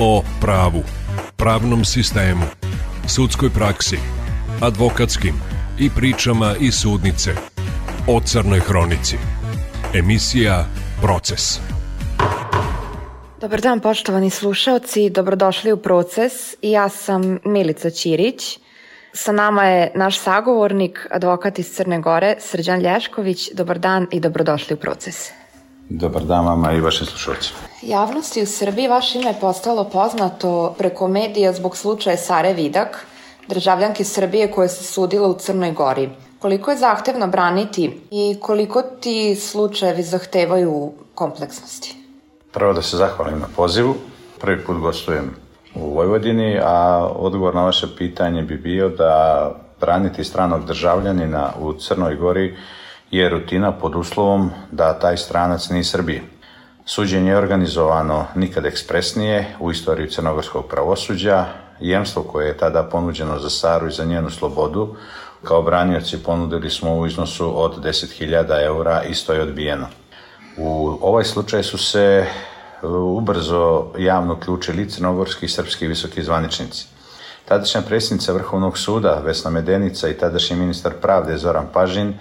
o pravu, pravnom sistemu, sudskoj praksi, advokatskim i pričama iz sudnice o Crnoj Hronici. Emisija Proces. Dobar dan poštovani slušaoci, dobrodošli u Proces. Ja sam Milica Ćirić. Sa nama je naš sagovornik, advokat iz Crne Gore, Srđan Lješković. Dobar dan i dobrodošli u Proces. Dobar dan vama i vašim slušalcima. Javnosti u Srbiji vaše ime je postalo poznato preko medija zbog slučaja Sare Vidak, državljanke Srbije koja se sudila u Crnoj Gori. Koliko je zahtevno braniti i koliko ti slučajevi zahtevaju kompleksnosti? Prvo da se zahvalim na pozivu. Prvi put gostujem u Vojvodini, a odgovor na vaše pitanje bi bio da braniti stranog državljanina u Crnoj Gori je rutina pod uslovom da taj stranac nije Srbije. Suđenje je organizovano nikad ekspresnije u istoriji crnogorskog pravosuđa. Jemstvo koje je tada ponuđeno za Saru i za njenu slobodu, kao branioci ponudili smo u iznosu od 10.000 eura, isto je odbijeno. U ovaj slučaj su se ubrzo javno ključili crnogorski i srpski visoki zvaničnici. Tadašnja predsjednica Vrhovnog suda Vesna Medenica i tadašnji ministar pravde Zoran Pažin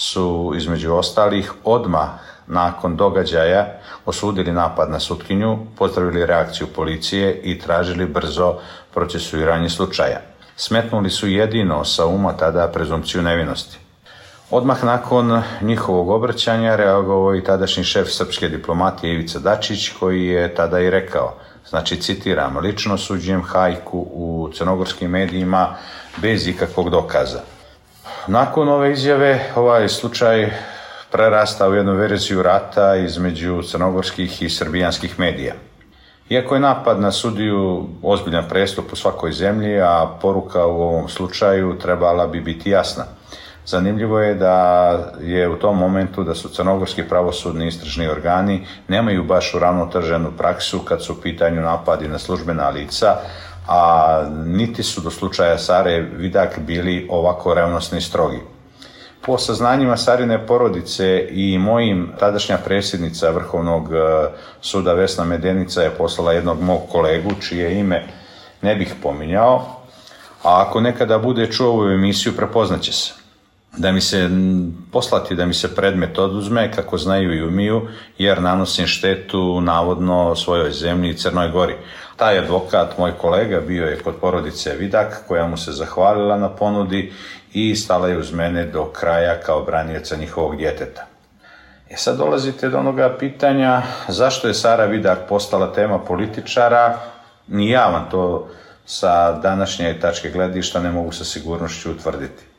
su između ostalih odmah nakon događaja osudili napad na sutkinju, pozdravili reakciju policije i tražili brzo procesuiranje slučaja. Smetnuli su jedino sa uma tada prezumciju nevinosti. Odmah nakon njihovog obraćanja reagovao i tadašnji šef srpske diplomatije Ivica Dačić koji je tada i rekao, znači citiram, lično suđujem hajku u crnogorskim medijima bez ikakvog dokaza. Nakon ove izjave ovaj slučaj prerasta u jednu verziju rata između crnogorskih i srbijanskih medija. Iako je napad na sudiju ozbiljan prestup u svakoj zemlji, a poruka u ovom slučaju trebala bi biti jasna. Zanimljivo je da je u tom momentu da su crnogorski pravosudni istražni organi nemaju baš uravnoteženu praksu kad su u pitanju napadi na službena lica, a niti su do slučaja Sare Vidak bili ovako revnosni i strogi. Po saznanjima Sarine porodice i mojim tadašnja predsjednica Vrhovnog e, suda Vesna Medenica je poslala jednog mog kolegu čije ime ne bih pominjao, a ako nekada bude čuo ovu emisiju prepoznaće se da mi se poslati da mi se predmet oduzme kako znaju i umiju jer nanosim štetu navodno svojoj zemlji i Crnoj Gori. Taj advokat, moj kolega, bio je kod porodice Vidak koja mu se zahvalila na ponudi i stala je uz mene do kraja kao branjeca njihovog djeteta. E sad dolazite do onoga pitanja zašto je Sara Vidak postala tema političara, ni ja vam to sa današnje tačke gledišta ne mogu sa sigurnošću utvrditi.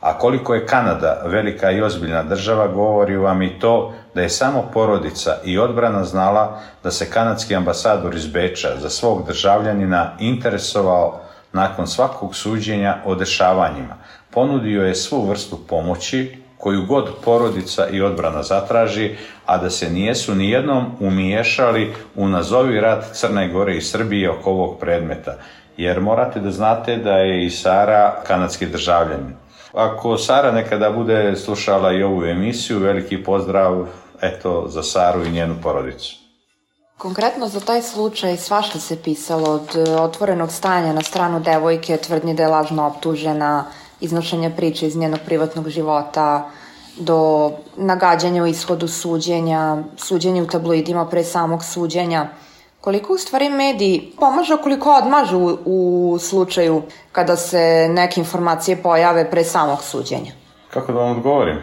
A koliko je Kanada velika i ozbiljna država, govori vam i to da je samo porodica i odbrana znala da se kanadski ambasador iz Beča za svog državljanina interesovao nakon svakog suđenja o dešavanjima. Ponudio je svu vrstu pomoći koju god porodica i odbrana zatraži, a da se nijesu ni jednom umiješali u nazovi rat Crne Gore i Srbije oko ovog predmeta. Jer morate da znate da je i Sara kanadski državljanin. Ako Sara nekada bude slušala i ovu emisiju, veliki pozdrav eto za Saru i njenu porodicu. Konkretno za taj slučaj svašta se pisalo od e, otvorenog stanja na stranu devojke, tvrdnje da je lažno optužena, iznošenja priče iz njenog privatnog života, do nagađanja u ishodu suđenja, suđenja u tabloidima pre samog suđenja. Koliko u stvari mediji pomažu, koliko odmažu u, slučaju kada se neke informacije pojave pre samog suđenja? Kako da vam odgovorim?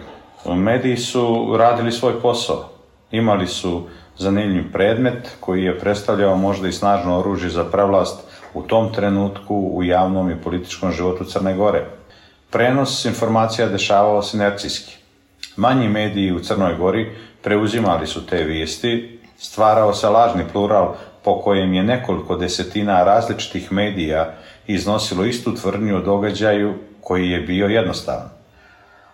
Mediji su radili svoj posao. Imali su zanimljiv predmet koji je predstavljao možda i snažno oružje za prevlast u tom trenutku u javnom i političkom životu Crne Gore. Prenos informacija dešavao se inercijski. Manji mediji u Crnoj Gori preuzimali su te vijesti, stvarao se lažni plural po kojem je nekoliko desetina različitih medija iznosilo istu tvrdnju o događaju koji je bio jednostavan.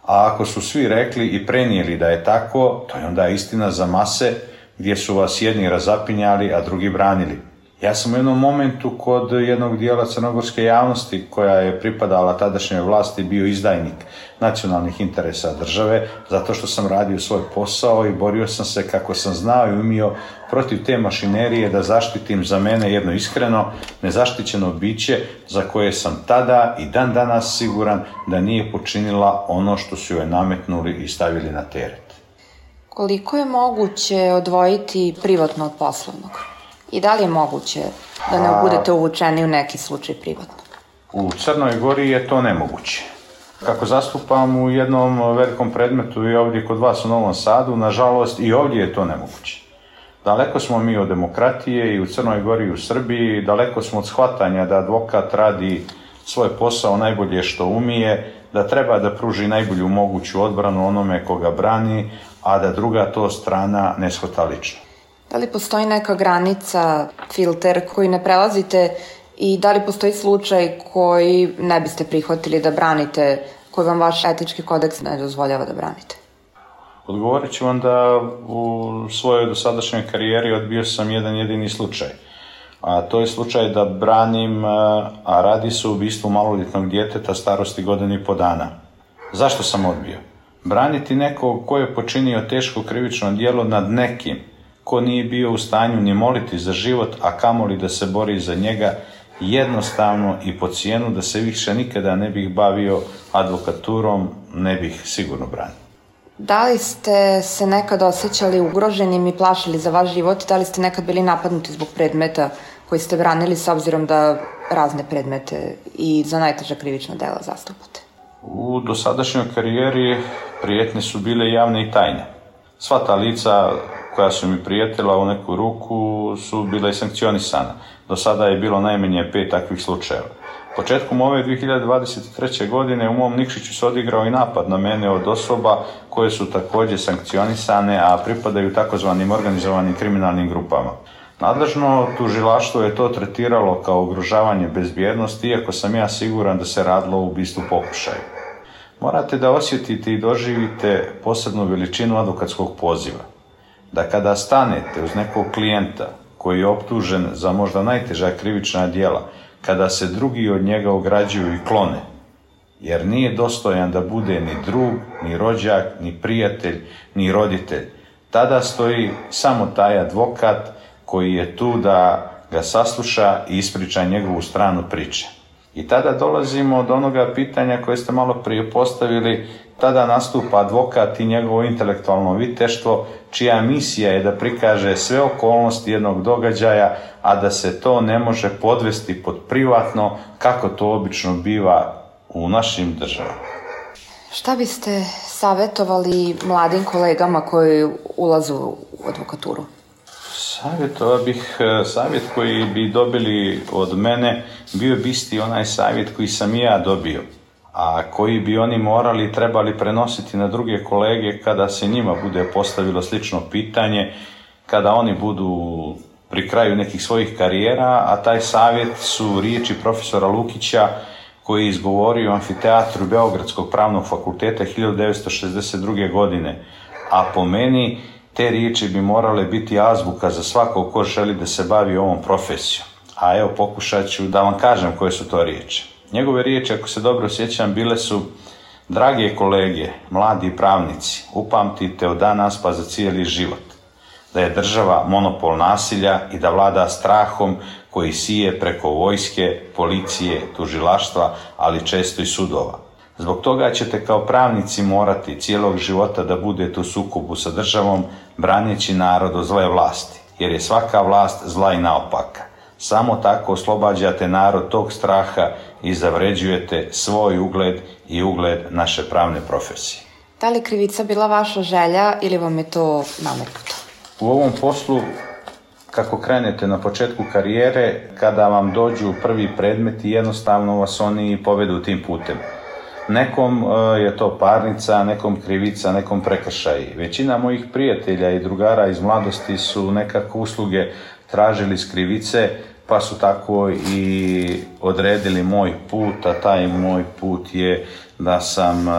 A ako su svi rekli i prenijeli da je tako, to je onda istina za mase gdje su vas jedni razapinjali, a drugi branili. Ja sam u jednom momentu kod jednog dijela crnogorske javnosti koja je pripadala tadašnjoj vlasti bio izdajnik nacionalnih interesa države zato što sam radio svoj posao i borio sam se kako sam znao i umio protiv te mašinerije da zaštitim za mene jedno iskreno, nezaštićeno biće za koje sam tada i dan danas siguran da nije počinila ono što su joj nametnuli i stavili na teret. Koliko je moguće odvojiti privatno od poslovnog? I da li je moguće da ne budete uvučeni u neki slučaj privatno? U Crnoj Gori je to nemoguće. Kako zastupam u jednom velikom predmetu i ovdje kod vas u Novom Sadu, nažalost i ovdje je to nemoguće. Daleko smo mi od demokratije i u Crnoj Gori i u Srbiji, daleko smo od shvatanja da advokat radi svoj posao najbolje što umije, da treba da pruži najbolju moguću odbranu onome koga brani, a da druga to strana ne shvata lično. Da li postoji neka granica, filter koji ne prelazite i da li postoji slučaj koji ne biste prihvatili da branite, koji vam vaš etički kodeks ne dozvoljava da branite? Odgovorit ću vam da u svojoj dosadašnjoj karijeri odbio sam jedan jedini slučaj. A to je slučaj da branim, a radi se o ubistvu maloljetnog djeteta starosti godini i po dana. Zašto sam odbio? Braniti nekog ko je počinio teško krivično djelo nad nekim ko nije bio u stanju ni moliti za život, a kamoli da se bori za njega, jednostavno i po cijenu da se više nikada ne bih bavio advokaturom, ne bih sigurno branio. Da li ste se nekad osjećali ugroženim i plašili za vaš život? Da li ste nekad bili napadnuti zbog predmeta koji ste branili s obzirom da razne predmete i za najteža krivična dela zastupate? U dosadašnjoj karijeri prijetne su bile javne i tajne. Sva ta lica koja su mi prijetila u neku ruku su bila i sankcionisana. Do sada je bilo najmanje pet takvih slučajeva. Početkom ove 2023. godine u mom Nikšiću se odigrao i napad na mene od osoba koje su također sankcionisane, a pripadaju takozvanim organizovanim kriminalnim grupama. Nadležno tužilaštvo je to tretiralo kao ugrožavanje bezbjednosti, iako sam ja siguran da se radilo u ubistvu pokušaju. Morate da osjetite i doživite posebnu veličinu advokatskog poziva da kada stanete uz nekog klijenta koji je optužen za možda najteža krivična djela, kada se drugi od njega ograđuju i klone, jer nije dostojan da bude ni drug, ni rođak, ni prijatelj, ni roditelj. Tada stoji samo taj advokat koji je tu da ga sasluša i ispriča njegovu stranu priče. I tada dolazimo do onoga pitanja koje ste malo prije postavili, tada nastupa advokat i njegovo intelektualno viteštvo, čija misija je da prikaže sve okolnosti jednog događaja, a da se to ne može podvesti pod privatno, kako to obično biva u našim državama. Šta biste savjetovali mladim kolegama koji ulazu u advokaturu? Savjetovao bih, e, savjet koji bi dobili od mene bio bi isti onaj savjet koji sam i ja dobio, a koji bi oni morali i trebali prenositi na druge kolege kada se njima bude postavilo slično pitanje, kada oni budu pri kraju nekih svojih karijera, a taj savjet su riječi profesora Lukića koji je izgovorio u amfiteatru Beogradskog pravnog fakulteta 1962. godine, a po meni te riječi bi morale biti azbuka za svakog ko želi da se bavi ovom profesijom. A evo pokušat ću da vam kažem koje su to riječi. Njegove riječi, ako se dobro sjećam, bile su Drage kolege, mladi pravnici, upamtite od danas pa za cijeli život. Da je država monopol nasilja i da vlada strahom koji sije preko vojske, policije, tužilaštva, ali često i sudova Zbog toga ćete kao pravnici morati cijelog života da budete u sukobu sa državom, braneći narod od zle vlasti, jer je svaka vlast zla i naopaka. Samo tako oslobađate narod tog straha i zavređujete svoj ugled i ugled naše pravne profesije. Da li krivica bila vaša želja ili vam je to nametnuto? U ovom poslu kako krenete na početku karijere, kada vam dođu prvi predmeti, jednostavno vas oni povedu tim putem. Nekom e, je to parnica, nekom krivica, nekom prekršaj. Većina mojih prijatelja i drugara iz mladosti su nekako usluge tražili s krivice, pa su tako i odredili moj put, a taj moj put je da sam e,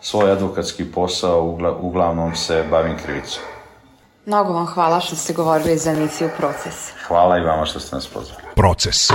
svoj advokatski posao uglavnom se bavim krivicom. Mnogo vam hvala što ste govorili za emisiju Proces. Hvala i vama što ste nas pozvali. Proces.